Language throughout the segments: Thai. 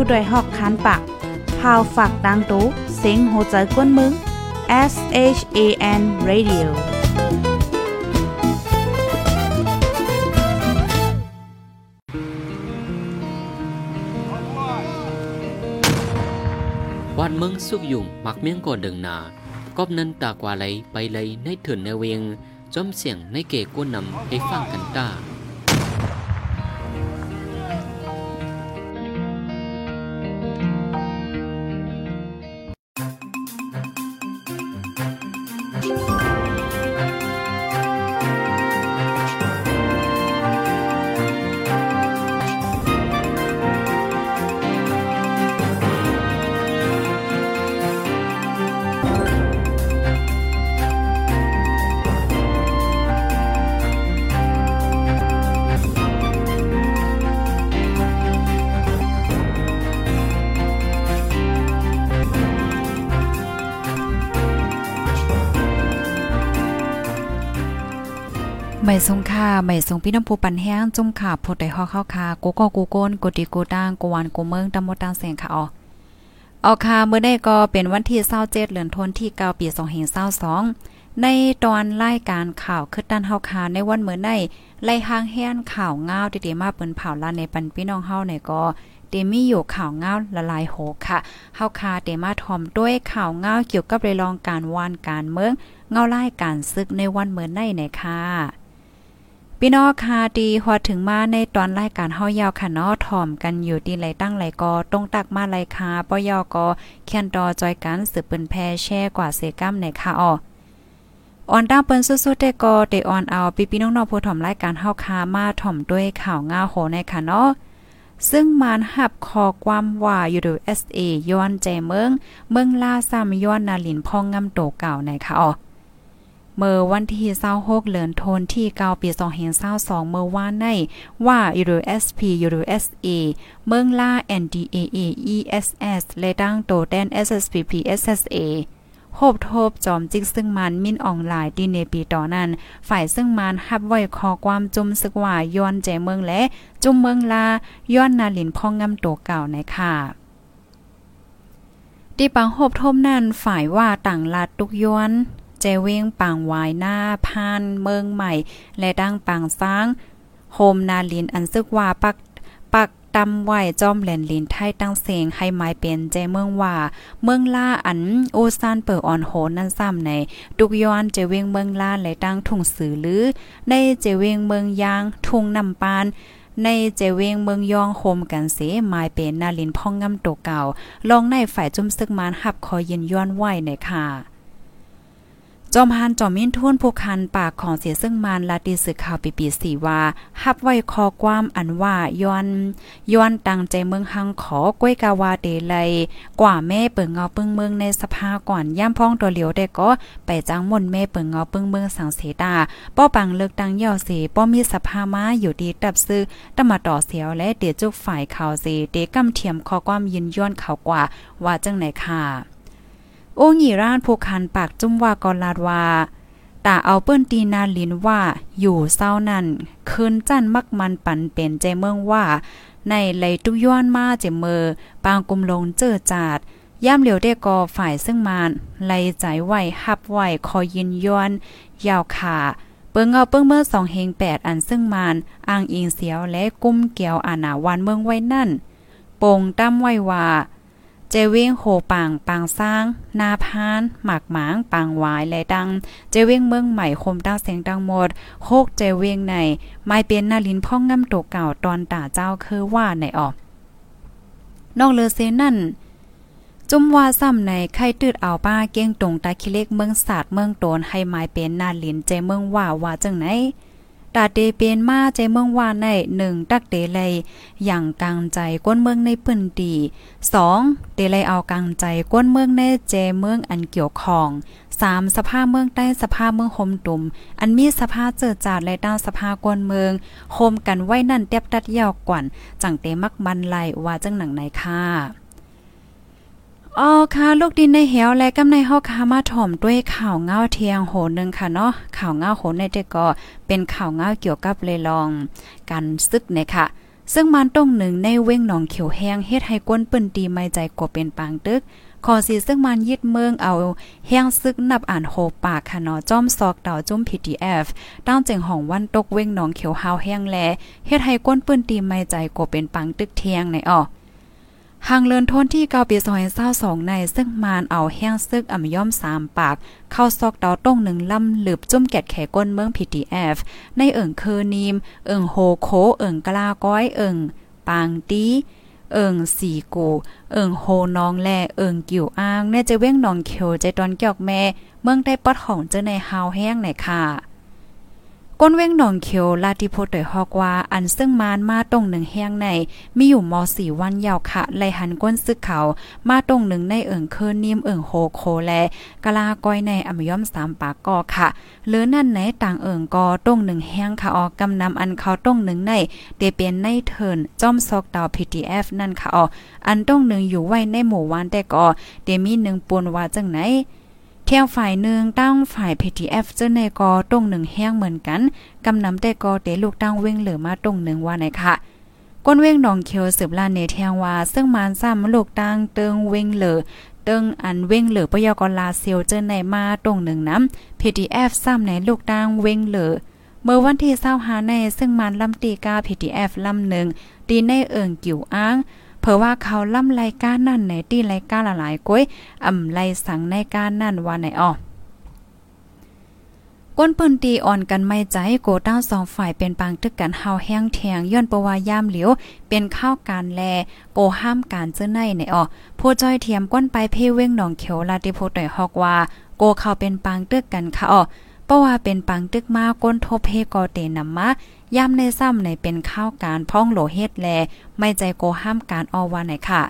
ผู้ดยหอกคันปากพาวฝากดังตู้เซ็งโหใจกวนมึง S H A N Radio วันมืองสุกยุ่งมักเมียงก่อดึงนากอบนั้นตากว่าไหลไปเลยในเถื่อนในเวียงจอมเสียงในเกกวนนำให้ฟังกันตา ทรงค่าไม่ทรงพี่น้ำผู้ปันแห้งจุ่มขาพดได้ฮอเข้าคากูก็กูโกนกูติกูตั้งกูวันกูเมืองตำมดตังแสงค่ะอ๋อเอาคาเมื่อได้ก็เป็นวันที่27เดือนธันวาคม9ปี2522ในตอนรายการข่าวคือด้านเฮาคาในวันเมื่อในไล่หางแห้นข่าวง้าวติๆมาเปิ้นเผาลาในปันพี่น้องเฮาเนี่ยก็เตมีอยู่ข่าวง้าวละลายโหค่ะเฮาคาเตมาทอมด้วยข่าวง้าวเกี่ยวกับเรื่องการวานการเมือง เงาไล่การซึกในวันเมื่อในเนี่ยค่ะ พี่น้องคาดีฮอดถึงมาในตอนรายการเฮายาวค่ะเนาะถ่อมกันอยู่ดีไหลตั้งไหลกอตรงตักมาไหลคาป้อยอกอเคียนตอจอยกันสืบเปิ้นแพแช่กว่าเซกัมในค่ะอ้อออนตั้งเปิ้นสุดๆแต่ก็เตออนเอาพี่พี่น้องๆผู้ถ่อมรายการเฮาคามาถ่อมด้วยข่าวง่าโหในค่ะเนาะซึ่งมานหับคอความว่าอยู่ดู SA ย้อนใจเมือง เมืองลาซ้ำย้อนนาลินพองงำโตเก่าในค่ะอ้อ เมื่อวันที่26เดือนธันวาคม9ปี2022เมื่อวานในว่า EURSP EURSA เมืองล่า NDAA ESS และดังโตแดน SSPP SSA โฮบทบจอมจิกซึ่งมันมินออนไลน์ดีในปีต่อนั้น ฝ่ายซึ่งมันฮับไว้ขอความจุมซึกว่าย้อนแจเมืองและ จุมเมืองลาย้อนนาลินพ่องงำโตเก่าในค่ะตีปังโฮบทบนั้นฝ่ายว่าต่างลาดตุกย้อน เจเวงปางวายหน้าพานเมืองใหม่ และดังปางสร้างโฮมนาลินอันซึกว่าปักปักตำไหวจอมแหลนลินไทยตั้งเสียงให้หมายเป็นเจเมืองว่า เมืองล่าอันโอซานเปิดอ่อนโหนนั่นซ้ำในดุกย้อนเจเวงเมืองล่าและตั้งทุ่งสือหรือในเจเวงเมืองยางทุ่งนำปานในเจเวงเมืองยองโฮมกันเสหมายเป็นนาลินพ่องงำโตเก่าลองในฝ่ายจุ่มซึกมานหับคอยินย้อนไหวในค่ะ จอมฮันจอมมินทุ่นผู้คันปากของเสียซึ่งมานลาติสึกข่าวปีปีสีว่าฮับไว้คอความอันว่าย้อนย้อนตังใจเมืองหังขอกล้วยกาวาเดเลยกว่าแม่เปิงเงาปึ้งเมืองในสภาก่อนย่ำพ้องตัวเหลียวได้ก็ไปจ้างมนแม่เปิงเงาปึ้งเมืองสังเสตาป้อปังเลิกตังเย่าเสป้อมีสภามาอยู่ดีตับซื้อตมาต่อเสียวและเดี๋ยวจุกฝ่ายข่าวเสเดกำเทียมคอความยินย้อนเขากว่าว่าจังไหนค่ะ โอ้หยีร้านผู้คันปากจุ้มว่ากอลาดว่าตาเอาเปิ้นตีนาลินว่าอยู่เศร้านั่นคืนจันมักมันปันเป็นใจเมืองว่า ในไหลตุย้อนมาเจเมอปางกุมลงเจอจาดย่ำเหลียวได้กอฝ่ายซึ่งมานไหลใจไหวหับไหวคอยินย้อน ยาวขาเปิงเอาเปิ้งเมื่อสองเฮงแปดอันซึ่งมานอ้างอิงเสียวและกุ้มเกี่ยวอานาวันเมืองไว้นั่นปงตั้มไว้ว่า เจเวงโหปางปางสร้าง นาพานหมากหมางปางหวายและดัง เจเวงเมืองใหม่คมตั้งเสียงดังหมดโคกเจเวงในไม่เป็นนาลินพ่องงำตกเก่าตอนตาเจ้าคือว่าในออก นอกเลอเซนั่นจุมว่าซ้ำในไข่ตืดเอาป้าเก้งตรงตาคิเล็กเมืองศาสตร์เมืองโตนให้หมายเป็นนาลินเจเมืองว่าว่าจังไหน ตาเดเป็นมาใจเมืองว่าในหนึ่งตักเดเลยอย่างกลางใจก้นเมืองในปืนดีสองเดเลยเอากลางใจก้นเมืองในเจเมืองอันเกี่ยวของสามสภาพเมืองใต้สภาพเมืองโฮมตุ่มอันมีสภาพเจิดจาดและด้านสภาพกวนเมืองโฮมกันไว้นั่นเตียบตัดยาวกว่าจังเตมักมันไลว่าจังหนังไหนค่ะ อ๋อค่ะลูกดินในเหวและกำในเฮาคามาถ่อมด้วยข่าวเงาเทียงโหนึงค่ะเนาะข่าวเงาโหนในเด็กก็เป็นข่าวเงาเกี่ยวกับเลยลองการซึกเนี่ยค่ะ ซึ่งมันตรงหนึ่งในเว้งหนองเขียวแห้งเฮ็ดให้ก้นปิ้นตีไม่ใจกว่าเป็นปางตึกขอสีซึ่งมันยึดเมืองเอาแห้งซึกนับอ่านโหปากค่ะเนาะจ้อมซอกดาจุ้ม PDF ตั้งเจงห้องวันตกเว้งหนองเขียวหาวแห้งแลเฮ็ดให้ก้นปิ้นตีไม่ใจกว่าเป็นปังตึกเทียงในอ้อ หางเลินทนที่เกาปีซอยเศร้าสองในซึ่งมานเอาแห้งซึกอ่ำย่อมสามปาก เข้าซอกดาวต้งหนึ่งลำหลืบจุ่มแกดแขก้นเมือง PTF ในเอิ่งคือนีม เอิ่งโฮโค เอิ่งกลาก้อย เอิ่งปางตีเอิงสีกูเอิงโฮน้องแลเอิงกิ่วอ้างแน่จะเว้งนองเขียวใจตอนเกี่ยวแม่ เมืองได้ปอดของเจอในฮาวแห้งไหนค่ะ ก้นเว้งหนองเขียวลาติโพเตยฮอกว่า อันซึ่งมานมาตรงหนึ่งแห้งใน มีอยู่มสี่วันยาวค่ะไลหันก้นซึกเขามาตรงหนึ่งในเอิ่งเคินนิ่มเอิ่งโฮโคแลกะลาก้อยในอมย่อมสามปากกอค่ะหรือนั่นไหนต่างเอิ่งกอตรงหนึ่งแห้งค่ะออกกำนำอันเขาตรงหนึ่งในเดเปียนในเทินจอมซอกดาว PTF นั่นค่ะออกอันตรงหนึ่งอยู่ไว้ในหมู่วันแต่ก็เดมีหนึ่งปวนว่าจังไหน เที่ยวฝ่ายหนึ่งตั้งฝ่าย PTF เจ้าในกอตรงหนึ่งแห้งเหมือนกันกำนำแต่กอเตลูกตั้งเว้งเหลือมาตรงหนึ่งว่าไหนค่ะก้นเว้งหนองเขียวสืบลานเนเทียงว่า ซึ่งมานซ้ำลูกตั้งเติงเว้งเหลือเติงอันเว้งเหลือปยกลาเซียวเจ้าในมาตรงหนึ่งน้ำ PTF ซ้ำในลูกตั้งเว้งเหลือเมื่อวันที่เศร้าหาในซึ่งมันลำตีกา PTF ลำหนึ่งตีในเอิงกิ่วอ้าง เพราะว่าเขาล่ำรายการนั่นในที่รายการหลายๆก้อยอ่ำไรสังในการนั่นว่าไหนอ้อก้นปืนตีอ่อนกันไม่ใจโกต้าสองฝ่ายเป็นปางตึกกันเฮาแห้งแทงย้อนประวายามเหลียวเป็นข้าวการแลโกห้ามการเจ้าในในอ้อผู้จ้อยเทียมก้นไปเพ่เว้งหนองเขียวลาติโพต่อยฮอกว่า โกเขาเป็นปางตึกกันค่ะอ้อ เพราะว่าเป็นปังตึกมาก้นทบเฮกอเตนำมาย่ำในซ้ำในเป็นข้าวการพ่องโหลเฮ็ดแล ไม่ใจโกห้ามการออวาไหนค่ะ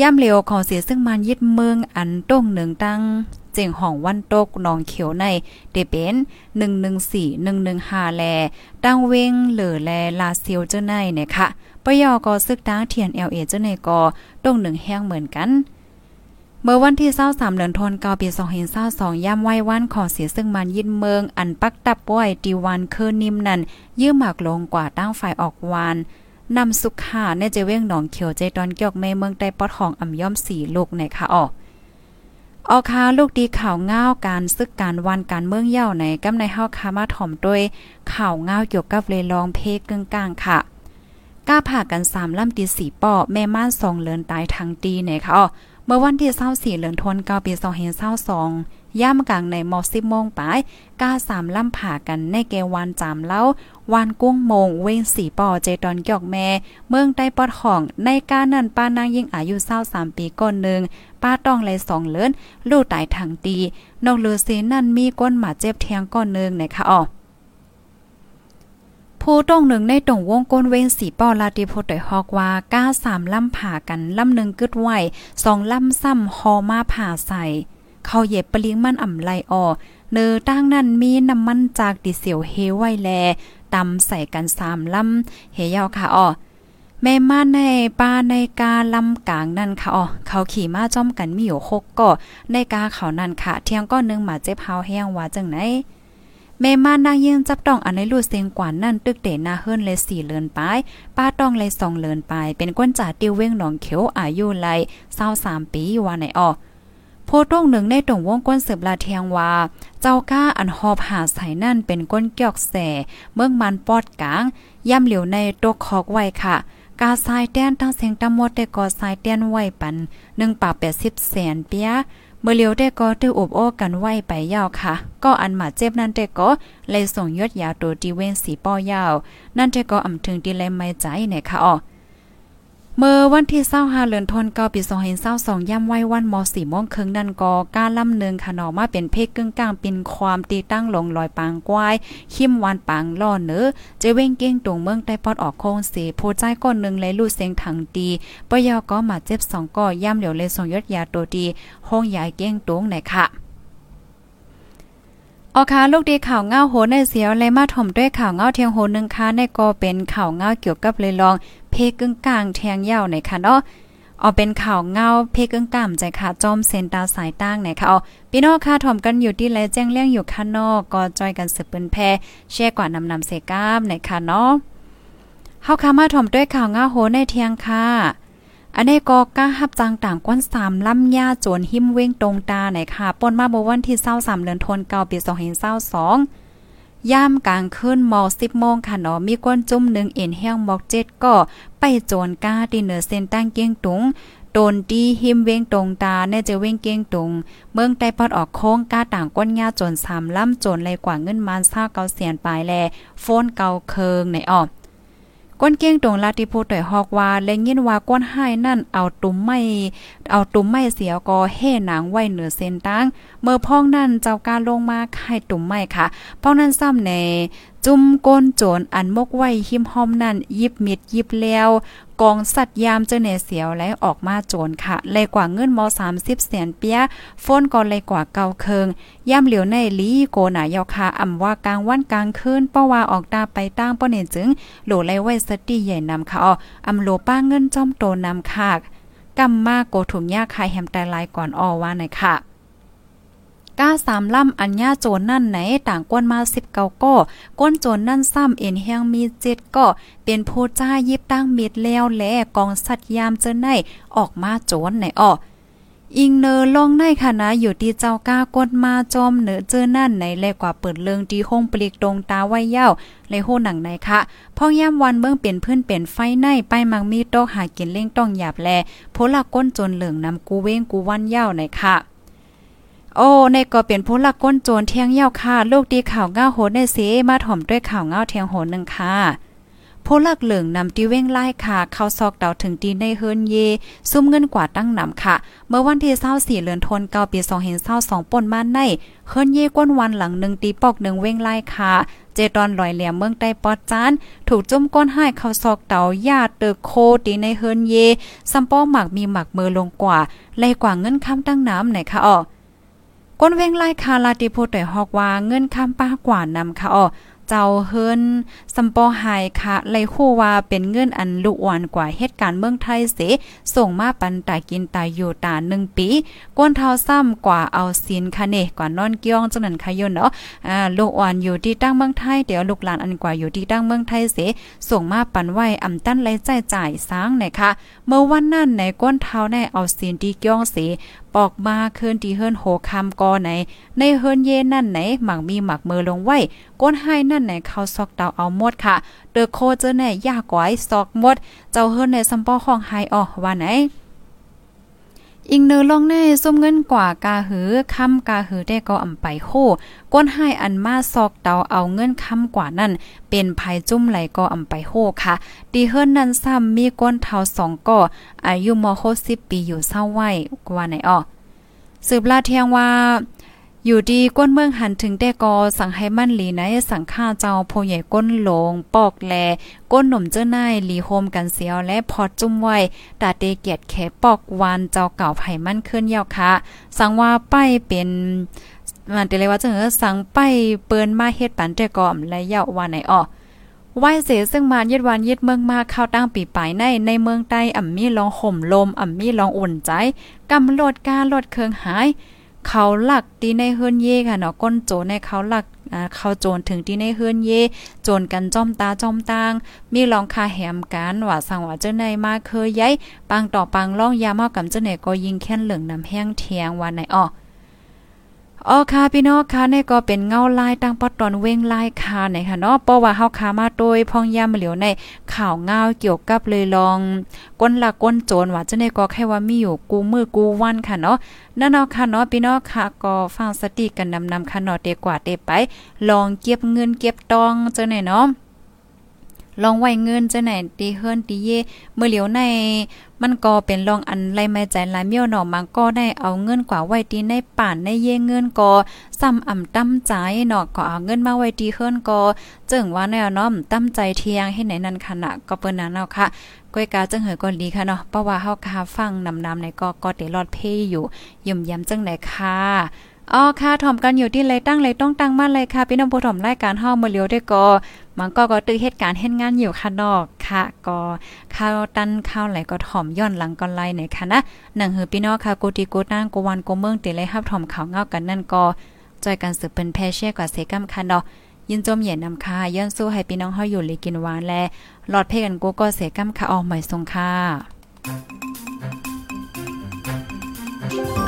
ย่ำเหลียวของเสียซึ่งมันยึดเมืองอันต้งหนึ่งตั้งเจียงห้องวันตกนองเขียวในเดเป็น114 115แล ตั้งเวงเหลือแลลาเซียวเจ้าในเนี่ยค่ะปยอก็ซึกตั้งเทียน LA เจ้าในกอต้งหนึ่งแห้งเหมือนกัน เมื่อวันที่23เดือนธันวาคมปี2022ย่ำไหว้วันขอเสียซึ่งมันยินเมือง อันปักตับป่วยตีวันคืนนิ่มนั่นยื้อหมากลงกว่าตั้งฝ่ายออกวานนำสุขาในเจเว้งหนองเขียวใจตอนเกี่ยวเมเมืองใต้ปอดของอ่ำย่อมสีลูกในค่ะออกออคาลูกดีข่าวง้าวการซึกการวันการเมืองเย่าในกำในเฮาคามาถ่อมด้วยข่าวง้าวเกี่ยวกับเลยลองเพกึ่งกลางค่ะ ก้าผ่ากัน3ลำตี4ป้อแม่ม่าน2เลินตายทางตีในค่ะอ๋อ เมื่อวันที่24เดือนธันวาคมปี2022ย่ามกลางในมอ10โมงปายก้าสามล่ำผ่ากันในเกวันจามเล้าวันกุ้งโมงเว้งสีปอเจตอนกอกแม่ เมืองใต้ปอดของในการนั่นป้านางยิ่งอายุ23ปีก่อนหนึ่งป้าต้องเลยสองเลินลูกตายทางตีนอกเลือเสนั่นมีก้นหมาเจ็บเทียงก่อนหนึ่งนะคะอ๋อ ผู้ต้องหนึ่งในตรงวงก้นเว้นสีป้อลาติโพตอยฮอกว่าก้าสามล่ำผ่ากันล่ำหนึ่งกึดไหวสองล่ำซ้ำฮอมาผ่าใส่ เขาเย็บปลิงมันอ่ำไลออเนอตั้งนั้นมีน้ำมันจากดิเซลเฮไวแลตำใส่กันสามลำเฮยาวค่ะอ้อแม่มาในป้าในกาลำกลางนั่นค่ะอ๋อเขาขี่มาจ้อมกันมีอยู่หกก็ในกาเขานั่นค่ะ เที่ยงก็นึงมาเจ็บเฮาแห้งว่าจังไหน เมมานางยิงจับต้องอันในลูเซงกว่านั่นตึกเตนาเฮิรนเลยสี่เลินปายป้าต้องเลยสองเลินปายเป็นก้นจ่าติวเว้งหนองเขียวอายุไลเศร้าสามปีว่าในออโพต้องหนึ่งในตรงวงก้นสืบลาเทียงว่า เจ้าก้าอันหอบหาใส่นั่นเป็นก้นเกี่ยวแสเมืองมันปอดกลาง ย่ำเหลียวในตกคอกไว้ค่ะ กาทรายแต้นตั้งเสียงตำหมดแต่กอทรายแต้นไว้ปันหนึ่งป่าแปดสิบแสนเปีย เมื่อเลียวเต้ก็ตื้ออบโอ้กันไหวไปยาวค่ะ ก็อันหมาเจ็บนั่นแต่ก็เลยส่งยอดยาตัวดีเวนสีป้อยาว นั่นแต่ก็อำถึงดีเลมไม่ใจเนี่ยค่ะอ๋อ เมื่อวันที่25เดือนธันวาคมปี2022ย่ำไว้วันม 4 โมงครึ่งนั่นก็การลำเนึงค่ะเนาะมาเป็นเพศกึ่งกลางเป็นความตีตั้งลงลอยปางกวายขิมวันปางล่อเนื้อเจเว้งเก้งตรงเมืองใต้ปอดออกโค้งเสโพใจก้อนนึงเลยลูดเสียงถังตีปยอก็มาเจ็บ2ก็ย่ำเหลียวเลยส่งยอดยาตัวดีห้องยายเก้งตรงไหนค่ะออคาลูกดีข่าวเงาโหในเสียวเลยมาถมด้วยข่าวเงาเทียงโหนึงค่ะในก็เป็นข่าวเงาเกี่ยวกับเลยลองเพกึ่งกลางแทงยาวในค่ะเนาะเอาเป็นข่าวเงาเพกึ่งกลางใจค่ะจอมเซนตาสายตั้งไหนค่ะเอาพี่น้องค่ะถ่อมกันอยู่ที่แลแจ้งเรื่องอยู่ข้างนอกก็จอยกันสืบปืนแพแช่กว่านำนำเสก้ามในค่ะเนาะเฮาคามาถ่อมด้วยข่าวเงาโหในเทียงค่ะอันนี้ก็กล้าฮับจังต่างก้นสามลำย่าโจนหิมเว้งตรงตาไหนค่ะปนมาบวันที่23เดือนธันวาคมปี2022 ย่ามกลางคืนมอสิบโมงค่ะเนาะมีก้นจุ่มหนึ่งเอ็นแห้งมอกเจ็ดก็ไปโจนก้าดินเหนือเส้นตั้งเกียงตุงโดนดีหิมเวงตรงตาแน่จะเวงเกียงตุงเมืองใต้ปอดออกโค้งก้าต่างก้นยาโจนสามล่ำโจนเลยกว่าเงินมานซ่าเกาเสียนปลายแลโฟนเกาเคิงในออก ก้นเก้งตรงลาติพูต่อยฮอกว่าและยินว่าก้นให้นั่นเอาตุ้มไม่เอาตุ้มไม่เสียก็เฮ่หนังไว้เหนือเส้นตั้งเมื่อพ้องนั่นเจ้าการลงมาไข่ตุ้มไม่ค่ะพ้องนั่นซ้ำในจุ่มก้นโจรอันมกไว้หิมหอมนั่นยิบมิดยิบแล้วกองสัตว์ยามเจเนเสียวและออกมาโจรค่ะเลยกว่าเงินมอ30แสนเปียฝนก็เลยกว่าเก่าเคิงย่ำเหลียวในลีโกหนายาคาอำว่ากลางวันกลางคืนป้าว่าออกตาไปตั้งป้อเนจึงโหลไลไว้สติใหญ่นำค่ะอ๋ออำโลป้าเงินจ้อมโตนำคากกำมากโกถุงยาคายแฮมแต่ลายก่อนออว่าหน่อยค่ะ ก้าสามล่ำอัญญาโจรนั่นไหนต่างก้นมาสิบเก้าก็ก้นโจรนั่นซ้ำเอ็นแห้งมีเจ็ดก็เป็นผู้จ้ายิบตั้งม็ดแล้วแลกองสัตยามเจอในออกมาโจรไหนอ้ออิงเนอลองในคณะอยู่ที่เจ้าก้ากดมาจอมเหนือเจอนั่นไหนแลกว่าเปิดเลิงที่ห้องปลีกตรงตาไว้เย้าเลยโหหนังไหนคะพ่อย่ามวันเบื้องเป็นเพื่อนเป็นไฟในไปมังมีตอกหากินเล่งต้องหยาบแลโพละก้นจนเหลืองนำกูเว้งกูวันเย้าไหนค่ะ โอ้ในก็เป็นผู้ลักก้นโจรเทียงเย้าค่ะลูกดีข่าวเงาโหในเสมาถ่อมด้วยข่าวเงาเทียงโหนึงค่ะผู้ลักเหลืองนำตีเว้งไล่ค่ะเข้าซอกเดาถึงตีในเฮินเย ซุ่มเงินกว่าตั้งนำค่ะ เมื่อวันที่24เดือนธันวาคมปี2022ป่นมาในเฮินเยก้นวันหลังหนึ่งตีปอกหนึ่งเว้งไล่ค่ะ เจตอนลอยเหลี่ยมเมืองใต้ปอดจานถูกจุ่มก้นให้เข้าซอกเตาญาติเตอโคตีในเฮินเยซัมป้อหมักมีหมักมือลงกว่าไล่กว่าเงินค้ำตั้งน้ำไหนค่ะอ๋อ ก้นเว้งไล่คาลาติโพแต่ฮอกว่าเงินคำป้ากว่านำค่ะอ้อเจ้าเฮิรนสัมปอหายค่ะไลคู่ว่าเป็นเงินอันลุอ่อนกว่าเหตุการณ์เมืองไทยเสส่งมาปันตากินตายอยู่ตาหนึ่งปีก้นเท้าซ้ำกว่าเอาศีลคะเนกว่านอนเกี้ยงจังนั้นค่ะยนเนาะอ่าลูกอ่อนอยู่ที่ตั้งเมืองไทยเดี๋ยวลูกหลานอันกว่าอยู่ที่ตั้งเมืองไทยเสส่งมาปันไว้อำตั้นไรจ่ายจ่ายสร้างนะคะเมื่อวันนั้นในก้นเท้าในเอาศีลที่เกี้ยงเสปอกมาเคืนที่เฮิรนโหคำกอไหน ในเฮิรนเยนั่นไหนหมักมีหมักมือลงไว้ก้นให้นั่นไหนเขาซอกดาวเอาหมดค่ะ เดอโคเจอแน่ยากกว่าซอกหมด เจ้าเฮิรนในสัมปอของไฮออว่าไหน อิงเนอลองแน่ซุ่มเงินกว่ากาหือค้ำกาหือได้ก็อ่ำไปโคก้นให้อันมาซอกเตาเอาเงินค้ำกว่านั่น เป็นภัยจุ่มไหลก็อ่ำไปโคค่ะดีเฮิรนนั้นซ้ำมีก้นเทาสองก่ออายุมโคสิบปีอยู่เศร้าไหวกว่าไหนอ้อสืบลาเทียงว่า อยู่ดีก้นเมืองหันถึงได้กอสั่งให้มั่นหลีในสังฆาเจ้าโพใหญ่ก้นหลง ปอกแล ก้นหนุ่มเจ้านายหลีโฮมกันเสียวและพอจุ่มไว้ตาเตเกียดแขปอกวานเจ้าเก่าไผ่มั่นขึ้นยาวค่ะสังว่าป้ายเป็นมันเตเลยว่าจังเออสังป้ายเปิ้นมาเฮ็ดปันแต่กอมและยาวว่าไหนอ้อไหวเสซึ่งมาเย็ดวันเย็ดเมืองมาเข้าตั้งปีปลายในในเมืองใต้อ่ำมีลองห่มลมอ่ำมีลองอุ่นใจกำโลดกาลดเครื่องหาย เขาหลักตีในเฮือนเย่ค่ะเนาะก้นโจในเขาหลักเขาโจนถึงที่ในเฮือนเย่โจนกันจ้อมตาจ้อมตาง มีลองคาแหมกันว่าสังว่าเจ้าในมาเคยย้ายปังต่อปังล่องยาเมากับเจ้าไหนก็ยิงแค่นเหลืองน้ำแห้งเทียงวันไหนอ้อ อ๋อค่ะพี่น้องค่ะนี่ก็เป็นเงาลายตั้งปอตอนเว้งลายค่ะไหนค่ะเนาะเพราะว่าเฮาคามาโดยพองยามเหลียวในข่าวเงาเกี่ยวกับเลยลองก้นละก้นโจรว่าจะได้ก็แค่ว่ามีอยู่กูมือกูวันค่ะเนาะนั่นเนาะค่ะเนาะพี่น้องค่ะก็ฟังสติกันนำนำค่ะเนาะเดกว่าเดไป ลองเก็บเงินเก็บตองเจ้าไหนเนาะ ลองไว้เงินจะไหนตีเฮิรนตีเยเมื่อเหลียวใน มันก็เป็นลองอันไรไม่ใจลายเมียวหนอมันก็ได้เอาเงินกว่าไว้ตีในป่านในเย่เงินก็ซ้ำอ่ำตั้มใจเนาะก็เอาเงินมาไว้ตีเฮิรนก็จึงว่าแนวน้อมตั้มใจเทียงให้ไหนนั่นขณะก็เปิ้นนั้นเนาะค่ะก้อยกาจังเหยก็ดีค่ะเนาะเพราะว่าเฮาคาฟังนำๆในก็ก็ได้รอดเพ่อยู่ย่มยำจังไหนค่ะ อ๋อค่ะถ่อมกันอยู่ที่ไรตั้งไรต้องตั้งมาเลยค่ะพี่น้องผู้ถ่อมรายการเฮาเมื่อเลียวด้วยก็มันก็ก็ตื้อเหตุการณ์เฮ็ดงานอยู่ค่ะนอกค่ะก็ข้าวตันข้าวไหลก็ถ่อมย้อนหลังก็ไล่ในค่ะนะหนังหือพี่น้องค่ะกูตีกูนางกูวันกูเมืองติเลยรับถ่อมข่าวเงากันนั่นก็จอยกันสืบเป็นแพเช่กว่าเสกัมค่ะเนาะยินจมเหย็นนำค่ะย้อนสู้ให้พี่น้องเฮาอยู่ลีกินหวานและหลอดเพ่กันกูก็เสียกำค่ะออกใหม่ทรงค่ะ